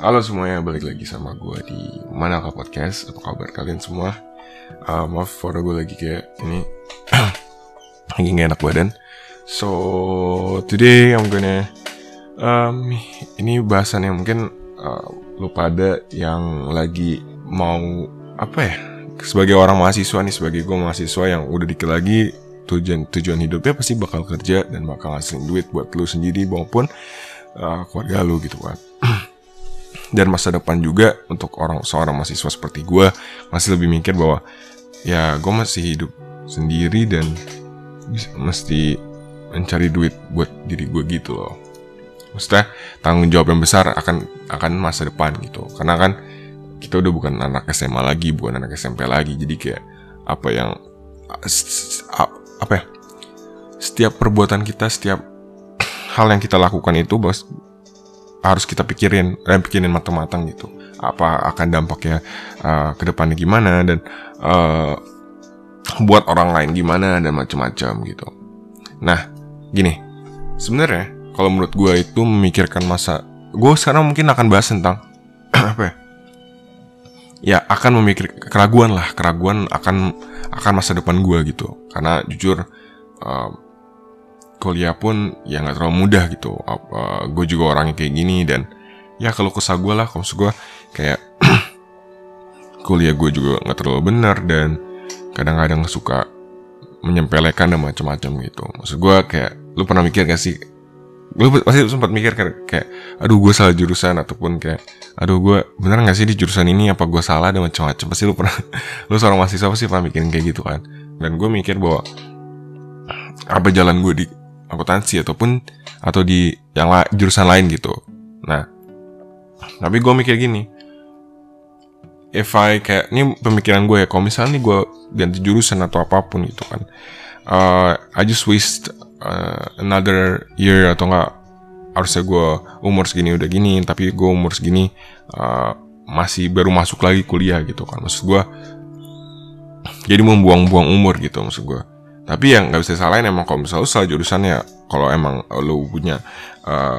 Halo semuanya, balik lagi sama gue di Manaka Podcast. Apa kabar kalian semua? Uh, maaf, suara gue lagi kayak ini lagi gak enak badan. So today I'm gonna um, ini bahasan yang mungkin uh, lu pada yang lagi mau apa ya? Sebagai orang mahasiswa nih, sebagai gue mahasiswa yang udah dikit lagi tujuan tujuan hidupnya pasti bakal kerja dan bakal ngasilin duit buat lu sendiri maupun uh, keluarga lu gitu kan dan masa depan juga untuk orang seorang mahasiswa seperti gue masih lebih mikir bahwa ya gue masih hidup sendiri dan mesti mencari duit buat diri gue gitu loh. Maksudnya tanggung jawab yang besar akan akan masa depan gitu. Karena kan kita udah bukan anak SMA lagi bukan anak SMP lagi. Jadi kayak apa yang apa ya setiap perbuatan kita setiap hal yang kita lakukan itu bos harus kita pikirin dan pikirin matang-matang gitu. Apa akan dampaknya uh, ke depannya gimana dan uh, buat orang lain gimana dan macam-macam gitu. Nah gini. Sebenarnya kalau menurut gue itu memikirkan masa gue sekarang mungkin akan bahas tentang apa ya? Ya akan memikir keraguan lah. Keraguan akan akan masa depan gue gitu. Karena jujur uh, kuliah pun ya nggak terlalu mudah gitu. Uh, gue juga orangnya kayak gini dan ya kalau kesah gue lah kalau gue kayak kuliah gue juga nggak terlalu benar dan kadang-kadang suka menyempelekan dan macam-macam gitu. Maksud gue kayak lu pernah mikir gak sih? Lu pasti sempat mikir kayak, kayak aduh gue salah jurusan ataupun kayak aduh gue bener gak sih di jurusan ini? Apa gue salah? dan macam-macam. Pasti lu pernah lu seorang mahasiswa pasti pernah mikirin kayak gitu kan. Dan gue mikir bahwa apa jalan gue di akuntansi ataupun atau di yang la jurusan lain gitu. Nah, tapi gue mikir gini, if I kayak ini pemikiran gue ya, kalau misalnya gue ganti jurusan atau apa pun gitu kan, uh, I just waste uh, another year atau enggak harusnya gue umur segini udah gini, tapi gue umur segini uh, masih baru masuk lagi kuliah gitu kan, maksud gue jadi membuang-buang umur gitu maksud gue tapi yang nggak bisa salahin emang kalau misalnya salah jurusannya. Kalau emang lo punya uh,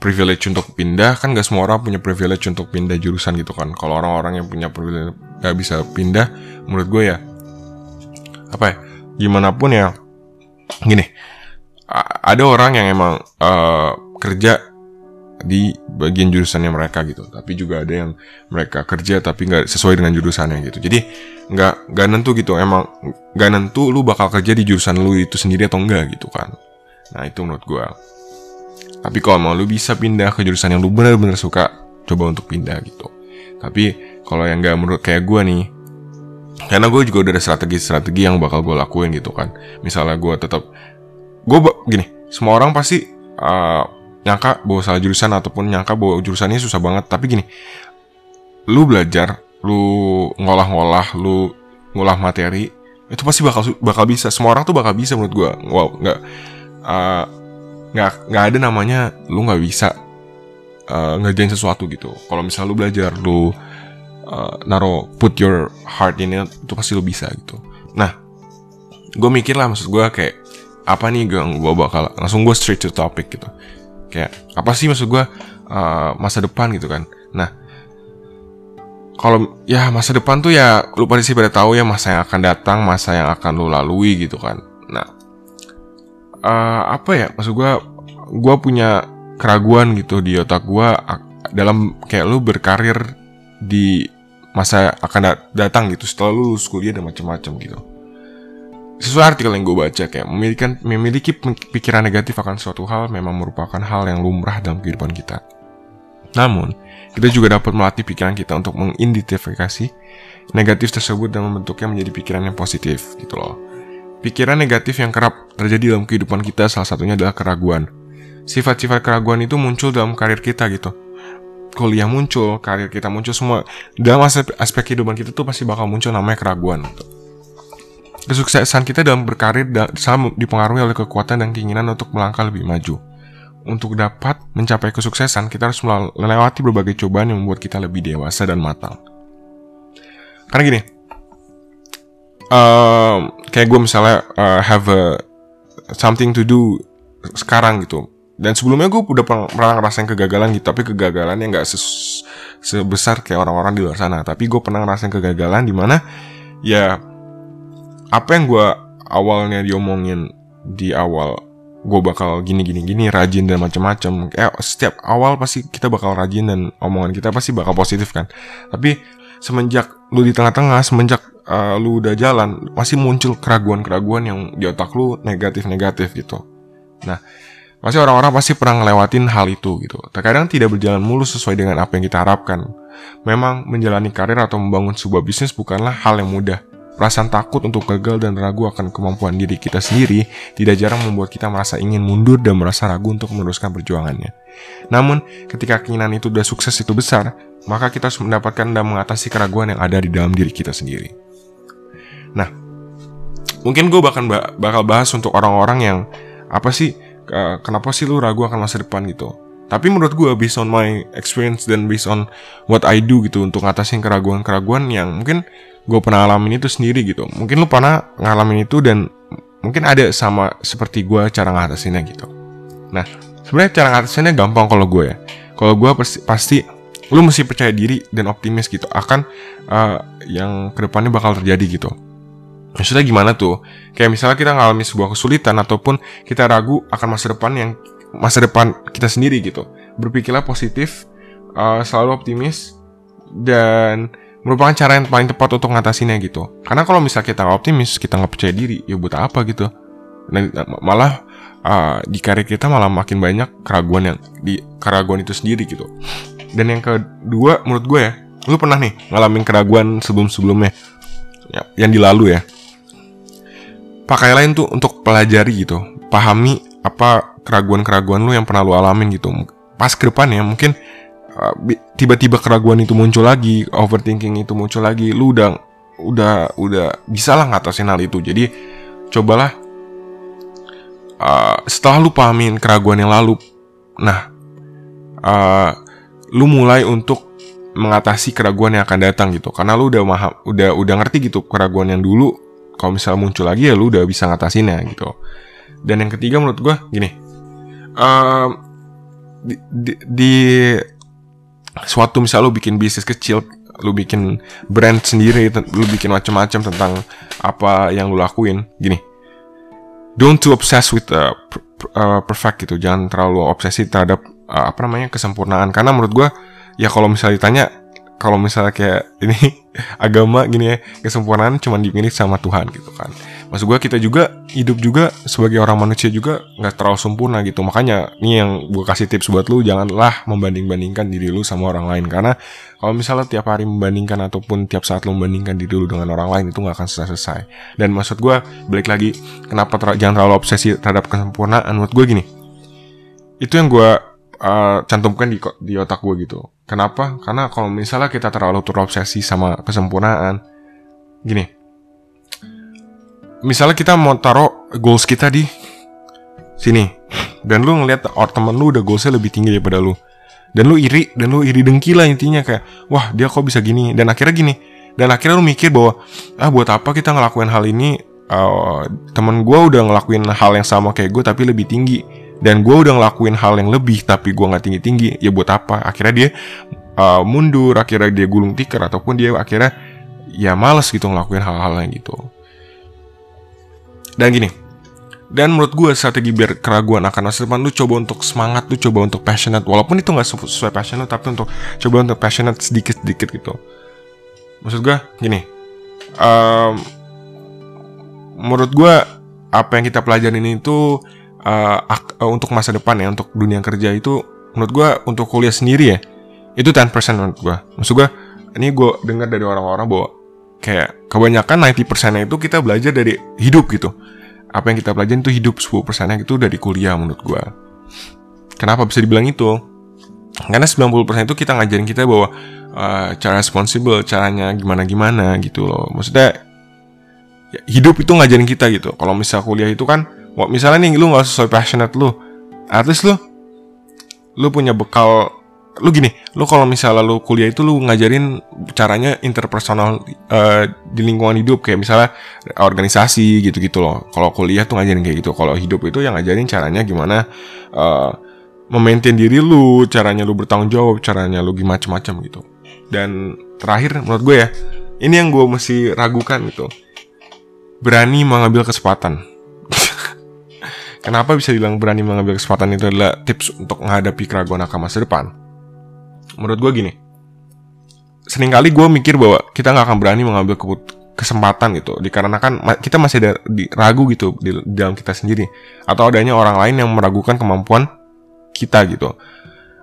privilege untuk pindah kan gak semua orang punya privilege untuk pindah jurusan gitu kan. Kalau orang-orang yang punya privilege gak bisa pindah menurut gue ya apa ya gimana pun ya gini. Ada orang yang emang uh, kerja di bagian jurusannya mereka gitu. Tapi juga ada yang mereka kerja tapi nggak sesuai dengan jurusannya gitu. Jadi nggak nggak nentu gitu. Emang nggak nentu lu bakal kerja di jurusan lu itu sendiri atau enggak gitu kan. Nah itu menurut gue tapi kalau mau lu bisa pindah ke jurusan yang lu bener-bener suka coba untuk pindah gitu. Tapi kalau yang nggak menurut kayak gue nih karena gue juga udah ada strategi-strategi yang bakal gue lakuin gitu kan. Misalnya gue tetap gue gini semua orang pasti uh, nyangka bahwa salah jurusan ataupun nyangka bahwa jurusannya susah banget. Tapi gini lu belajar lu ngolah-ngolah lu ngolah materi itu pasti bakal bakal bisa. Semua orang tuh bakal bisa menurut gue wow nggak uh, nggak nggak ada namanya lu nggak bisa uh, ngerjain sesuatu gitu. Kalau misal lu belajar lu uh, naro put your heart in it itu pasti lu bisa gitu. Nah gue mikir lah maksud gue kayak apa nih gue bakal langsung gue straight to topic gitu kayak apa sih maksud gue uh, masa depan gitu kan. Nah kalau ya masa depan tuh ya lu pada sih pada tahu ya masa yang akan datang masa yang akan lu lalui gitu kan. Nah uh, apa ya? Maksud gue gue punya keraguan gitu di otak gue dalam kayak lu berkarir di masa akan datang gitu setelah lu lulus kuliah dan macam-macam gitu sesuai artikel yang gue baca kayak memiliki memiliki pikiran negatif akan suatu hal memang merupakan hal yang lumrah dalam kehidupan kita. Namun, kita juga dapat melatih pikiran kita untuk mengidentifikasi negatif tersebut dan membentuknya menjadi pikiran yang positif gitu loh. Pikiran negatif yang kerap terjadi dalam kehidupan kita salah satunya adalah keraguan. Sifat-sifat keraguan itu muncul dalam karir kita gitu. Kuliah muncul, karir kita muncul semua. Dalam aspek, aspek kehidupan kita tuh pasti bakal muncul namanya keraguan gitu Kesuksesan kita dalam berkarir selalu dipengaruhi oleh kekuatan dan keinginan untuk melangkah lebih maju. Untuk dapat mencapai kesuksesan, kita harus melewati berbagai cobaan yang membuat kita lebih dewasa dan matang. Karena gini, uh, kayak gue misalnya uh, have a, something to do sekarang gitu. Dan sebelumnya gue udah pernah ngerasain kegagalan gitu, tapi kegagalan yang gak sebesar kayak orang-orang di luar sana tapi gue pernah ngerasain kegagalan di mana ya apa yang gue awalnya diomongin di awal gue bakal gini gini gini rajin dan macam-macam kayak setiap awal pasti kita bakal rajin dan omongan kita pasti bakal positif kan? Tapi semenjak lu di tengah-tengah semenjak uh, lu udah jalan masih muncul keraguan-keraguan yang di otak lu negatif-negatif gitu. Nah masih orang-orang pasti pernah ngelewatin hal itu gitu. Terkadang tidak berjalan mulus sesuai dengan apa yang kita harapkan. Memang menjalani karir atau membangun sebuah bisnis bukanlah hal yang mudah Perasaan takut untuk gagal dan ragu akan kemampuan diri kita sendiri tidak jarang membuat kita merasa ingin mundur dan merasa ragu untuk meneruskan perjuangannya. Namun, ketika keinginan itu sudah sukses itu besar, maka kita harus mendapatkan dan mengatasi keraguan yang ada di dalam diri kita sendiri. Nah, mungkin gue bahkan bakal bahas untuk orang-orang yang apa sih, kenapa sih lu ragu akan masa depan gitu. Tapi menurut gue, based on my experience dan based on what I do gitu untuk ngatasin keraguan-keraguan yang mungkin gue pernah ngalamin itu sendiri gitu. Mungkin lu pernah ngalamin itu dan mungkin ada sama seperti gue cara ngatasinnya gitu. Nah sebenarnya cara ngatasinnya gampang kalau gue ya. Kalau gue pasti, pasti lu mesti percaya diri dan optimis gitu akan uh, yang ke depannya bakal terjadi gitu. Maksudnya gimana tuh? Kayak misalnya kita ngalamin sebuah kesulitan ataupun kita ragu akan masa depan yang masa depan kita sendiri gitu berpikirlah positif uh, selalu optimis dan merupakan cara yang paling tepat untuk ngatasinnya gitu. Karena kalau misal kita optimis, kita nggak percaya diri, ya buat apa gitu. Dan malah uh, di karir kita malah makin banyak keraguan yang di keraguan itu sendiri gitu. Dan yang kedua menurut gue ya, lu pernah nih ngalamin keraguan sebelum-sebelumnya ya, yang dilalu ya. Pakailah itu untuk pelajari gitu, pahami apa keraguan-keraguan lu yang pernah lu alamin gitu. Pas ke depan ya mungkin Uh, tiba-tiba keraguan itu muncul lagi, overthinking itu muncul lagi, lu udah udah udah bisa lah ngatasin hal itu. Jadi cobalah uh, setelah lu pahamin keraguan yang lalu, nah uh, lu mulai untuk mengatasi keraguan yang akan datang gitu. Karena lu udah maham, udah udah ngerti gitu keraguan yang dulu. Kalau misalnya muncul lagi ya lu udah bisa ngatasinnya gitu. Dan yang ketiga menurut gue gini, uh, di, di, di suatu misal lu bikin bisnis kecil lu bikin brand sendiri lu bikin macam-macam tentang apa yang lu lakuin gini. Don't too obsessed with uh, uh, perfect gitu. Jangan terlalu obsesi terhadap uh, apa namanya kesempurnaan. Karena menurut gue ya kalau misalnya ditanya kalau misalnya kayak ini agama gini ya kesempurnaan cuma dimiliki sama Tuhan gitu kan maksud gue kita juga hidup juga sebagai orang manusia juga nggak terlalu sempurna gitu. Makanya ini yang gue kasih tips buat lu janganlah membanding bandingkan diri lu sama orang lain. Karena kalau misalnya tiap hari membandingkan ataupun tiap saat lu membandingkan diri lu dengan orang lain itu nggak akan selesai selesai dan maksud gue balik lagi kenapa ter jangan terlalu obsesi terhadap kesempurnaan? Menurut gue gini itu yang gue uh, cantumkan di di otak gue gitu. Kenapa? Karena kalau misalnya kita terlalu terobsesi sama kesempurnaan gini misalnya kita mau taruh goals kita di sini dan lu ngeliat orang temen lu udah goalsnya lebih tinggi daripada lu dan lu iri dan lu iri dengki lah intinya kayak wah dia kok bisa gini? Dan akhirnya gini dan akhirnya lu mikir bahwa ah buat apa kita ngelakuin hal ini? Uh, temen gue udah ngelakuin hal yang sama kayak gue tapi lebih tinggi dan gue udah ngelakuin hal yang lebih tapi gue nggak tinggi tinggi ya buat apa? Akhirnya dia uh, mundur akhirnya dia gulung tikar ataupun dia akhirnya ya males gitu ngelakuin hal-hal yang gitu dan gini, dan menurut gue strategi biar keraguan akan masa depan lu coba untuk semangat, lu coba untuk passionate walaupun itu nggak sesuai passion lu tapi untuk coba untuk passionate sedikit-sedikit gitu. Maksud gue gini, um, menurut gue apa yang kita pelajarin itu uh, untuk masa depan ya untuk dunia kerja itu menurut gue untuk kuliah sendiri ya itu 10% menurut gue. Maksud gue ini gue dengar dari orang-orang bahwa kayak kebanyakan 90% itu kita belajar dari hidup gitu. Apa yang kita pelajarin itu hidup 10% nya itu dari kuliah menurut gue kenapa bisa dibilang itu? Karena 90% itu kita ngajarin kita bahwa uh, cara responsible caranya gimana gimana gitu loh. Maksudnya ya, hidup itu ngajarin kita gitu. Kalau misal kuliah itu kan misalnya nih lu nggak sesuai passionate lu least lu lu punya bekal lu gini, lu kalau misalnya lu kuliah itu lu ngajarin caranya interpersonal uh, di lingkungan hidup kayak misalnya organisasi gitu-gitu loh. Kalau kuliah tuh ngajarin kayak gitu. Kalau hidup itu yang ngajarin caranya gimana uh, memaintain diri lu, caranya lu bertanggung jawab, caranya lu gimana macam-macam gitu. Dan terakhir menurut gue ya, ini yang gue mesti ragukan gitu. Berani mengambil kesempatan. Kenapa bisa bilang berani mengambil kesempatan itu adalah tips untuk menghadapi keraguan akan masa depan? Menurut gue gini, sering kali gue mikir bahwa kita nggak akan berani mengambil kesempatan gitu, dikarenakan kita masih ada ragu gitu di, di dalam kita sendiri, atau adanya orang lain yang meragukan kemampuan kita gitu.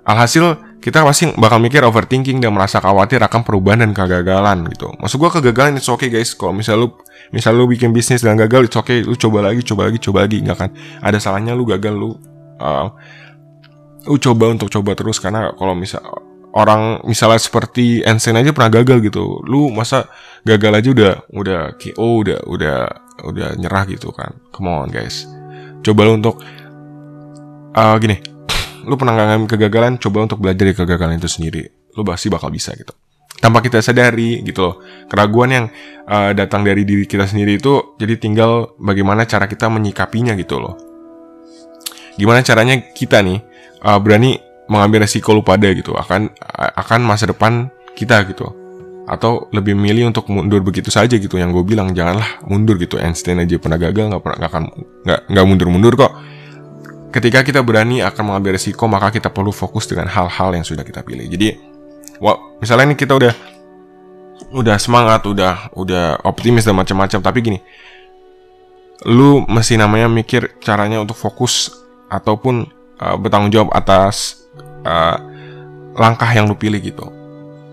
Alhasil kita pasti bakal mikir overthinking dan merasa khawatir akan perubahan dan kegagalan gitu. Maksud gue kegagalan itu oke okay guys. Kalau misal lu misal lu bikin bisnis dan gagal itu oke, okay. lu coba lagi, coba lagi, coba lagi, nggak kan? Ada salahnya lu gagal lu uh, lu coba untuk coba terus karena kalau misal orang misalnya seperti Ensen aja pernah gagal gitu. Lu masa gagal aja udah udah KO, udah udah udah nyerah gitu kan. Come on guys. Coba lu untuk uh, gini, lu pernah ngalamin kegagalan, coba untuk belajar dari kegagalan itu sendiri. Lu pasti bakal bisa gitu. Tanpa kita sadari gitu loh. Keraguan yang uh, datang dari diri kita sendiri itu jadi tinggal bagaimana cara kita menyikapinya gitu loh. Gimana caranya kita nih uh, berani mengambil resiko lu pada gitu akan akan masa depan kita gitu. Atau lebih milih untuk mundur begitu saja gitu yang gue bilang janganlah mundur gitu. Einstein aja pernah gagal nggak pernah nggak akan nggak nggak mundur mundur kok. Ketika kita berani akan mengambil resiko, maka kita perlu fokus dengan hal-hal yang sudah kita pilih. Jadi, wah, misalnya ini kita udah udah semangat, udah udah optimis dan macam-macam, tapi gini, lu mesti namanya mikir caranya untuk fokus ataupun uh, bertanggung jawab atas uh, langkah yang lu pilih gitu.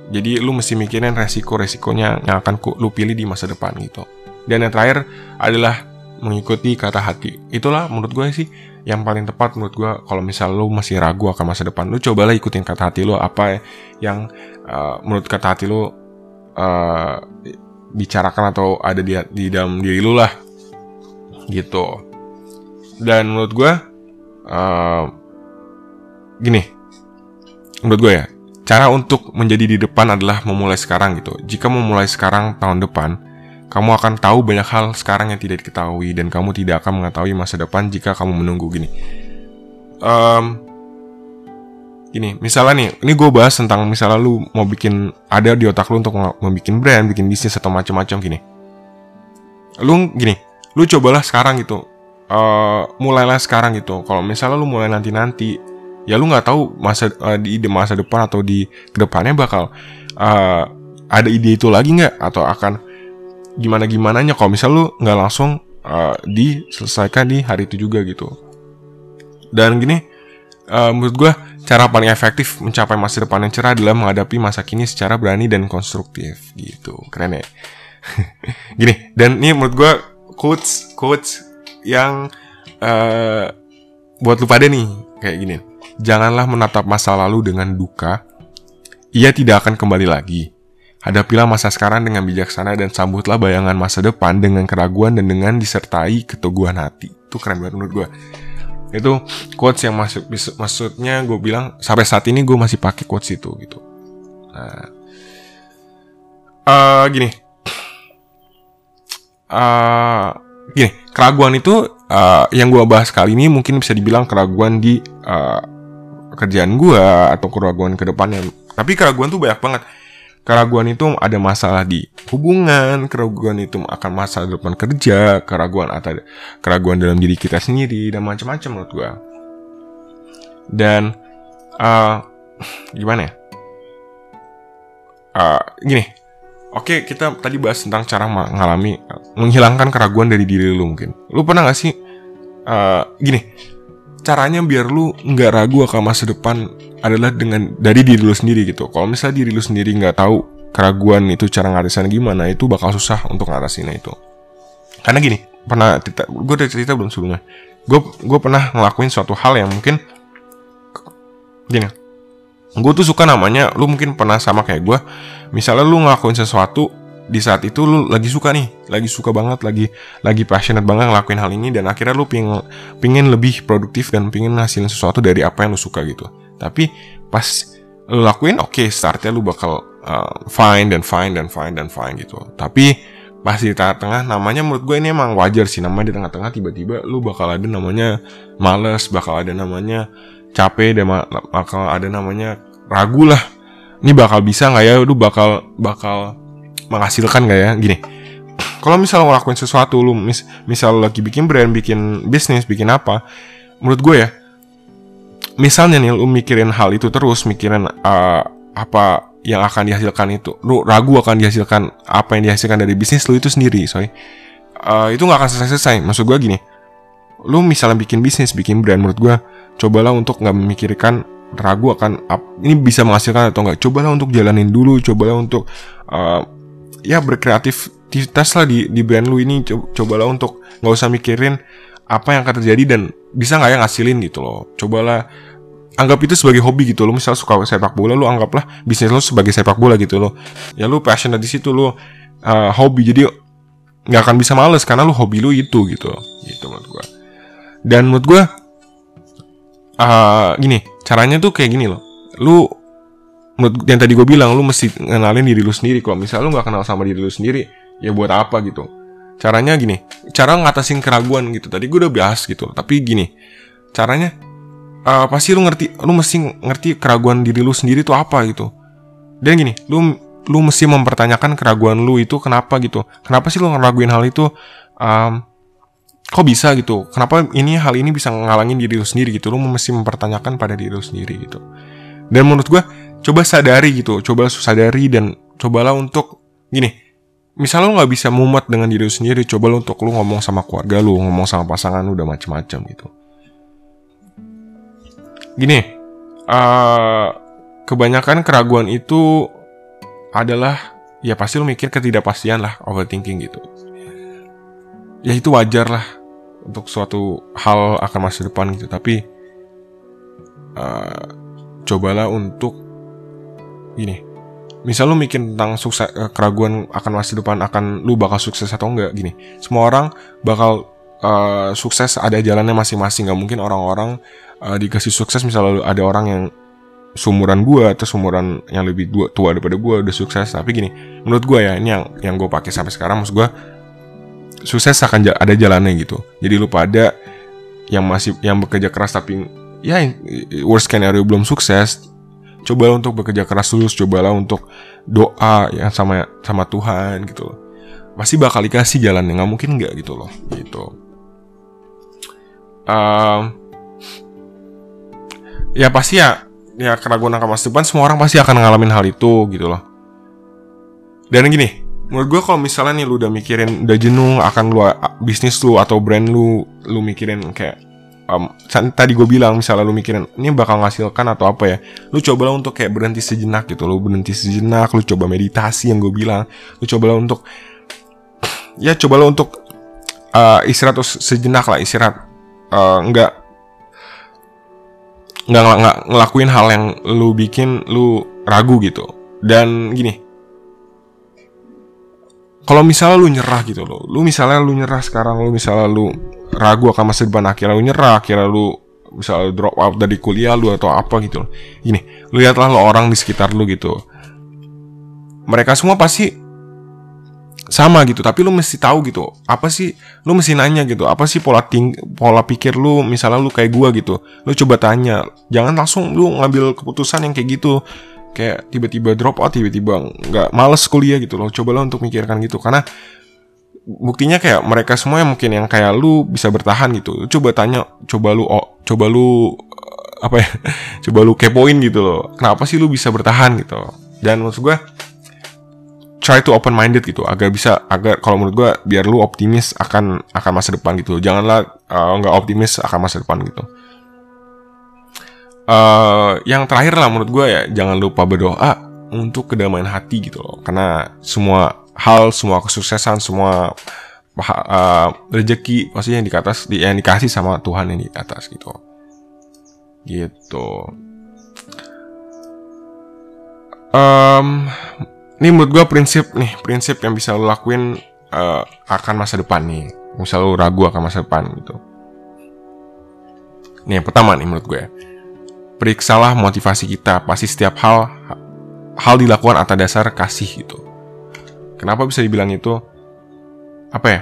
Jadi lu mesti mikirin resiko-resikonya yang akan lu pilih di masa depan gitu. Dan yang terakhir adalah mengikuti kata hati. Itulah menurut gue sih yang paling tepat menurut gue kalau misal lu masih ragu akan masa depan lu cobalah ikutin kata hati lu apa yang uh, menurut kata hati lu uh, bicarakan atau ada di, di dalam diri lu lah gitu dan menurut gue uh, gini menurut gue ya cara untuk menjadi di depan adalah memulai sekarang gitu jika memulai sekarang tahun depan kamu akan tahu banyak hal sekarang yang tidak diketahui dan kamu tidak akan mengetahui masa depan jika kamu menunggu gini. Um, gini, misalnya nih, ini gue bahas tentang misalnya lu mau bikin ada di otak lu untuk mau bikin brand, bikin bisnis atau macam-macam gini. Lu gini, lu cobalah sekarang gitu. Uh, mulailah sekarang gitu. Kalau misalnya lu mulai nanti-nanti, ya lu nggak tahu masa uh, di masa depan atau di ke depannya bakal uh, ada ide itu lagi nggak? Atau akan gimana gimananya kalau misal lu nggak langsung uh, diselesaikan di hari itu juga gitu. Dan gini uh, menurut gue cara paling efektif mencapai masa depan yang cerah adalah menghadapi masa kini secara berani dan konstruktif gitu. Keren ya? Gini dan ini menurut gue quotes quotes yang uh, buat lu pada nih kayak gini janganlah menatap masa lalu dengan duka ia tidak akan kembali lagi Hadapilah masa sekarang dengan bijaksana dan sambutlah bayangan masa depan dengan keraguan dan dengan disertai keteguhan hati. Itu keren banget menurut gue. Itu quotes yang masuk maksudnya gue bilang sampai saat ini gue masih pakai quotes itu gitu. Nah, uh, gini, uh, gini keraguan itu uh, yang gue bahas kali ini mungkin bisa dibilang keraguan di uh, kerjaan gue atau keraguan ke depannya. Tapi keraguan tuh banyak banget Keraguan itu ada masalah di hubungan, keraguan itu akan masalah depan kerja, keraguan atau keraguan dalam diri kita sendiri dan macam-macam menurut gue. Dan uh, gimana ya? Uh, gini, oke kita tadi bahas tentang cara mengalami menghilangkan keraguan dari diri lu mungkin. Lu pernah gak sih uh, gini? Caranya biar lu nggak ragu akan masa depan adalah dengan dari diri lu sendiri gitu. Kalau misalnya diri lu sendiri nggak tahu keraguan itu cara ngatasin gimana, itu bakal susah untuk ngatasinnya itu. Karena gini, pernah cerita, gue udah cerita belum sebelumnya. Gue gue pernah ngelakuin suatu hal yang mungkin gini. Gue tuh suka namanya, lu mungkin pernah sama kayak gue. Misalnya lu ngelakuin sesuatu di saat itu lu lagi suka nih, lagi suka banget, lagi lagi passionate banget ngelakuin hal ini dan akhirnya lu pingin pingin lebih produktif dan pingin ngasilin sesuatu dari apa yang lu suka gitu. Tapi pas lu lakuin oke okay, startnya lu bakal uh, fine dan fine dan fine dan fine gitu. Tapi pas di tengah-tengah namanya menurut gue ini emang wajar sih namanya di tengah-tengah tiba-tiba lu bakal ada namanya males bakal ada namanya capek dan bakal ada namanya ragu lah. Ini bakal bisa nggak ya? Lu bakal bakal menghasilkan nggak ya? Gini kalau misal ngelakuin sesuatu lu mis misal lagi bikin brand bikin bisnis bikin apa menurut gue ya misalnya nih lu mikirin hal itu terus mikirin uh, apa yang akan dihasilkan itu lu ragu akan dihasilkan apa yang dihasilkan dari bisnis lu itu sendiri sorry. Uh, itu nggak akan selesai-selesai. Maksud gue gini lu misalnya bikin bisnis bikin brand menurut gue cobalah untuk nggak memikirkan ragu akan ini bisa menghasilkan atau enggak cobalah untuk jalanin dulu cobalah untuk uh, ya berkreativitas lah di di brand lu ini. Cobalah untuk nggak usah mikirin apa yang akan terjadi dan bisa nggak ya ngasilin gitu loh. Cobalah anggap itu sebagai hobi gitu lo misal suka sepak bola lo anggaplah bisnis lo sebagai sepak bola gitu lo ya lo passion di situ lo uh, hobi. Jadi nggak akan bisa males karena lo hobi lo itu gitu gitu menurut gue dan menurut gue uh, gini caranya tuh kayak gini loh. Lu menurut yang tadi gue bilang lu mesti kenalin diri lu sendiri. Kalau misal lu nggak kenal sama diri lu sendiri ya buat apa gitu? Caranya gini cara ngatasin keraguan gitu. Tadi gue udah bahas gitu tapi gini caranya uh, pasti lu ngerti lu mesti ngerti keraguan diri lu sendiri tuh apa gitu. Dan gini lu lu mesti mempertanyakan keraguan lu itu kenapa gitu. Kenapa sih lu ngeraguin hal itu? Um, kok bisa gitu? Kenapa ini hal ini bisa ngalangin diri lu sendiri gitu? Lu mesti mempertanyakan pada diri lu sendiri gitu. Dan menurut gue coba sadari gitu coba sadari dan cobalah untuk gini misal lu nggak bisa mumet dengan diri lu sendiri coba lu untuk lu ngomong sama keluarga lu ngomong sama pasangan lu udah macem-macem gitu. Gini uh, kebanyakan keraguan itu adalah ya pasti lu mikir ketidakpastian lah overthinking gitu. Ya itu wajar lah untuk suatu hal akan masa depan gitu tapi uh, cobalah untuk gini misal lu mikir tentang sukses uh, keraguan akan masa depan akan lu bakal sukses atau enggak gini. Semua orang bakal uh, sukses ada jalannya masing-masing. Nggak mungkin orang-orang uh, dikasih sukses misalnya ada orang yang sumuran gue atau sumuran yang lebih tua, tua daripada gue udah sukses. Tapi gini menurut gue ya ini yang yang gue pakai sampai sekarang maksud gue sukses akan ada jalannya gitu. Jadi lu pada yang masih yang bekerja keras tapi ya worst scenario belum sukses cobalah untuk bekerja keras dulu cobalah untuk doa yang sama sama Tuhan gitu loh. Pasti bakal dikasih jalan nggak mungkin nggak gitu loh gitu. Um, ya pasti ya ya keraguan akan masa depan semua orang pasti akan ngalamin hal itu gitu loh. Dan gini menurut gue kalau misalnya nih lu udah mikirin udah jenuh akan lu bisnis lu atau brand lu lu mikirin kayak um, tadi gue bilang misalnya lu mikirin ini bakal ngasilkan atau apa ya? Lu cobalah untuk kayak berhenti sejenak gitu. Lu berhenti sejenak lu coba meditasi yang gue bilang. Lu cobalah untuk ya cobalah untuk uh, istirahat sejenak lah istirahat. Uh, nggak nggak nggak ngelakuin hal yang lu bikin lu ragu gitu. Dan gini kalau misalnya lu nyerah gitu loh lu misalnya lu nyerah sekarang lu misalnya lu ragu akan masa depan akhirnya lu nyerah akhirnya lu misalnya drop out dari kuliah lu atau apa gitu loh. Gini lihatlah lo orang di sekitar lu gitu. Mereka semua pasti sama gitu tapi lu mesti tahu gitu apa sih lu mesti nanya gitu apa sih pola ting pola pikir lu misalnya lu kayak gua gitu. Lu coba tanya jangan langsung lu ngambil keputusan yang kayak gitu kayak tiba-tiba drop out tiba-tiba nggak males kuliah gitu loh. Cobalah untuk mikirkan gitu karena buktinya kayak mereka semua yang mungkin yang kayak lu bisa bertahan gitu. Coba tanya coba lu oh, coba lu apa ya coba lu kepoin gitu loh. Kenapa sih lu bisa bertahan gitu? Dan maksud gue try to open minded gitu agar bisa agar kalau menurut gue biar lu optimis akan akan masa depan gitu. Janganlah uh, nggak optimis akan masa depan gitu uh, yang terakhir lah menurut gue ya jangan lupa berdoa untuk kedamaian hati gitu loh. Karena semua hal semua kesuksesan semua uh, rezeki pasti yang di atas yang dikasih sama Tuhan yang di atas gitu. Gitu. Um, ini menurut gue prinsip nih prinsip yang bisa lo lakuin uh, akan masa depan nih. Misal lo ragu akan masa depan gitu. Nih yang pertama nih menurut gue ya. Periksalah motivasi kita pasti setiap hal hal dilakukan atas dasar kasih gitu kenapa bisa dibilang itu apa ya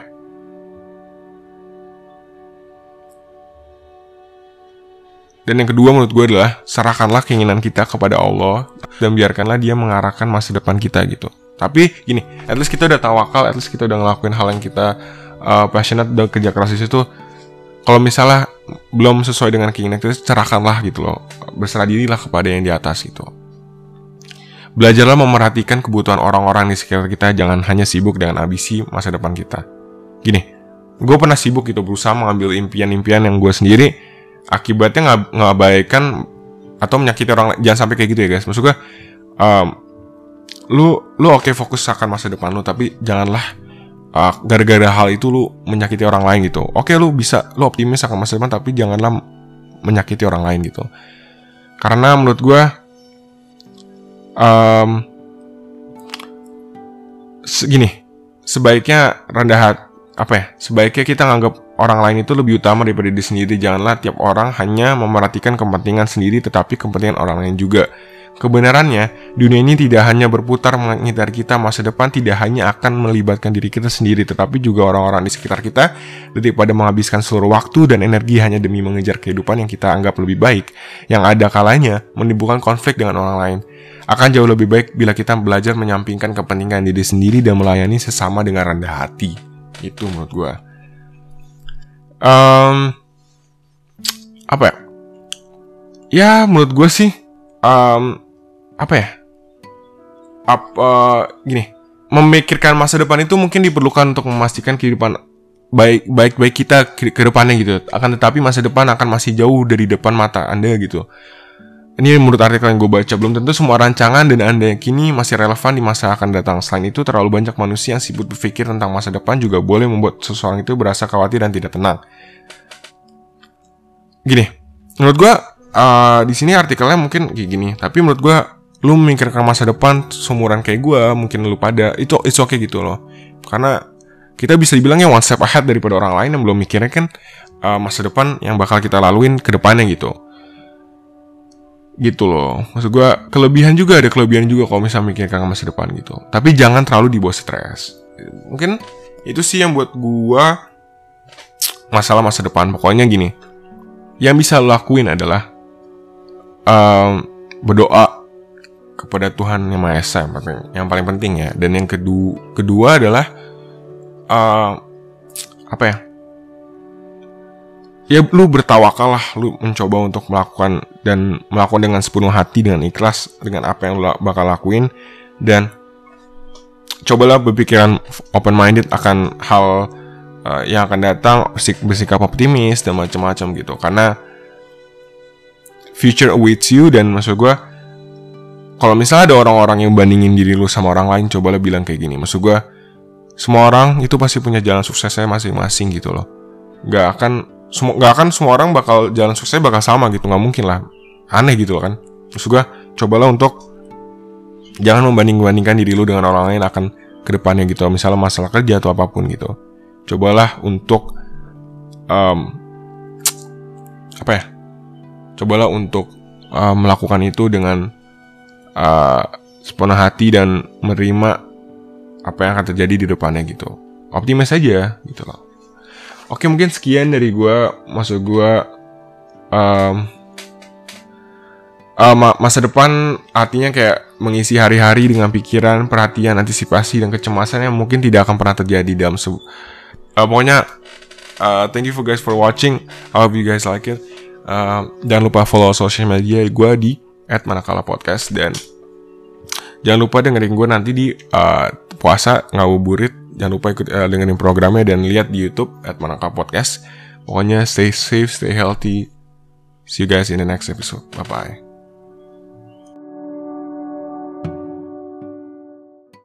Dan yang kedua menurut gue adalah serahkanlah keinginan kita kepada Allah dan biarkanlah dia mengarahkan masa depan kita gitu. Tapi gini, at least kita udah tawakal, at least kita udah ngelakuin hal yang kita uh, passionate dan kerja keras di situ. Kalau misalnya belum sesuai dengan keinginan kita, cerahkanlah gitu loh. Berserah dirilah kepada yang di atas gitu. Belajarlah memerhatikan kebutuhan orang-orang di sekitar kita, jangan hanya sibuk dengan ambisi masa depan kita. Gini, gue pernah sibuk gitu berusaha mengambil impian-impian yang gue sendiri, akibatnya nggak ngabaikan atau menyakiti orang jangan sampai kayak gitu ya guys maksud gue um, lu lu oke okay, fokus akan masa depan lu tapi janganlah uh, gara-gara hal itu lu menyakiti orang lain gitu oke lu bisa lu optimis akan masa depan tapi janganlah menyakiti orang lain gitu karena menurut gue um, segini sebaiknya rendah hati apa ya sebaiknya kita nganggap orang lain itu lebih utama daripada diri sendiri. Janganlah tiap orang hanya memerhatikan kepentingan sendiri tetapi kepentingan orang lain juga. Kebenarannya, dunia ini tidak hanya berputar mengitar kita masa depan tidak hanya akan melibatkan diri kita sendiri tetapi juga orang-orang di sekitar kita daripada menghabiskan seluruh waktu dan energi hanya demi mengejar kehidupan yang kita anggap lebih baik yang ada kalanya menimbulkan konflik dengan orang lain. Akan jauh lebih baik bila kita belajar menyampingkan kepentingan diri sendiri dan melayani sesama dengan rendah hati. Itu menurut gue um, apa ya? Ya menurut gue sih um, apa ya? Apa gini? Memikirkan masa depan itu mungkin diperlukan untuk memastikan kehidupan baik baik baik kita ke, ke depannya gitu. Akan tetapi masa depan akan masih jauh dari depan mata anda gitu. Ini menurut artikel yang gue baca, belum tentu semua rancangan dan Anda yang kini masih relevan di masa akan datang. Selain itu, terlalu banyak manusia yang sibuk berpikir tentang masa depan juga boleh membuat seseorang itu berasa khawatir dan tidak tenang. Gini, menurut gue uh, di sini artikelnya mungkin kayak gini, tapi menurut gue lu memikirkan masa depan seumuran kayak gue, mungkin lu pada itu it's okay gitu loh. Karena kita bisa dibilangnya one step ahead daripada orang lain yang belum mikirnya kan uh, masa depan yang bakal kita laluin ke depannya gitu. Gitu loh. Maksud gue kelebihan juga ada kelebihan juga kalau misalnya mikirkan masa depan gitu. Tapi jangan terlalu dibawa stres. Mungkin itu sih yang buat gue masalah masa depan. Pokoknya gini yang bisa lo lakuin adalah um, berdoa kepada Tuhan yang Maha Esa yang, paling penting ya. Dan yang kedua kedua adalah uh, apa ya? Ya lu bertawakal lah lu mencoba untuk melakukan dan melakukan dengan sepenuh hati dengan ikhlas dengan apa yang lu bakal lakuin. Dan cobalah berpikiran open minded akan hal uh, yang akan datang bersikap optimis dan macam-macam gitu. Karena future awaits you dan maksud gue kalau misalnya ada orang-orang yang bandingin diri lu sama orang lain cobalah bilang kayak gini. Maksud gue semua orang itu pasti punya jalan suksesnya masing-masing gitu loh. Gak akan semua nggak akan semua orang bakal jalan sukses bakal sama gitu. Nggak mungkin lah. Aneh gitu loh kan. Terus gue cobalah untuk jangan membanding bandingkan diri lu dengan orang lain akan ke depannya gitu. Misalnya masalah kerja atau apa pun gitu. Cobalah untuk um, apa ya? Cobalah untuk uh, melakukan itu dengan uh, sepenuh hati dan menerima apa yang akan terjadi di depannya gitu. Optimis aja gitu loh. Oke mungkin sekian dari gue Maksud gue um, uh, Masa depan artinya kayak mengisi hari-hari dengan pikiran, perhatian, antisipasi, dan kecemasan yang mungkin tidak akan pernah terjadi dalam se uh, Pokoknya uh, thank you for guys for watching. I hope you guys like it. Uh, Jangan lupa follow social media gue di at manakala podcast dan jangan lupa dengerin gue nanti di uh, puasa ngabuburit Jangan lupa ikut uh, dengerin programnya dan lihat di YouTube at Manaka Podcast. Pokoknya stay safe, stay healthy. See you guys in the next episode. Bye bye.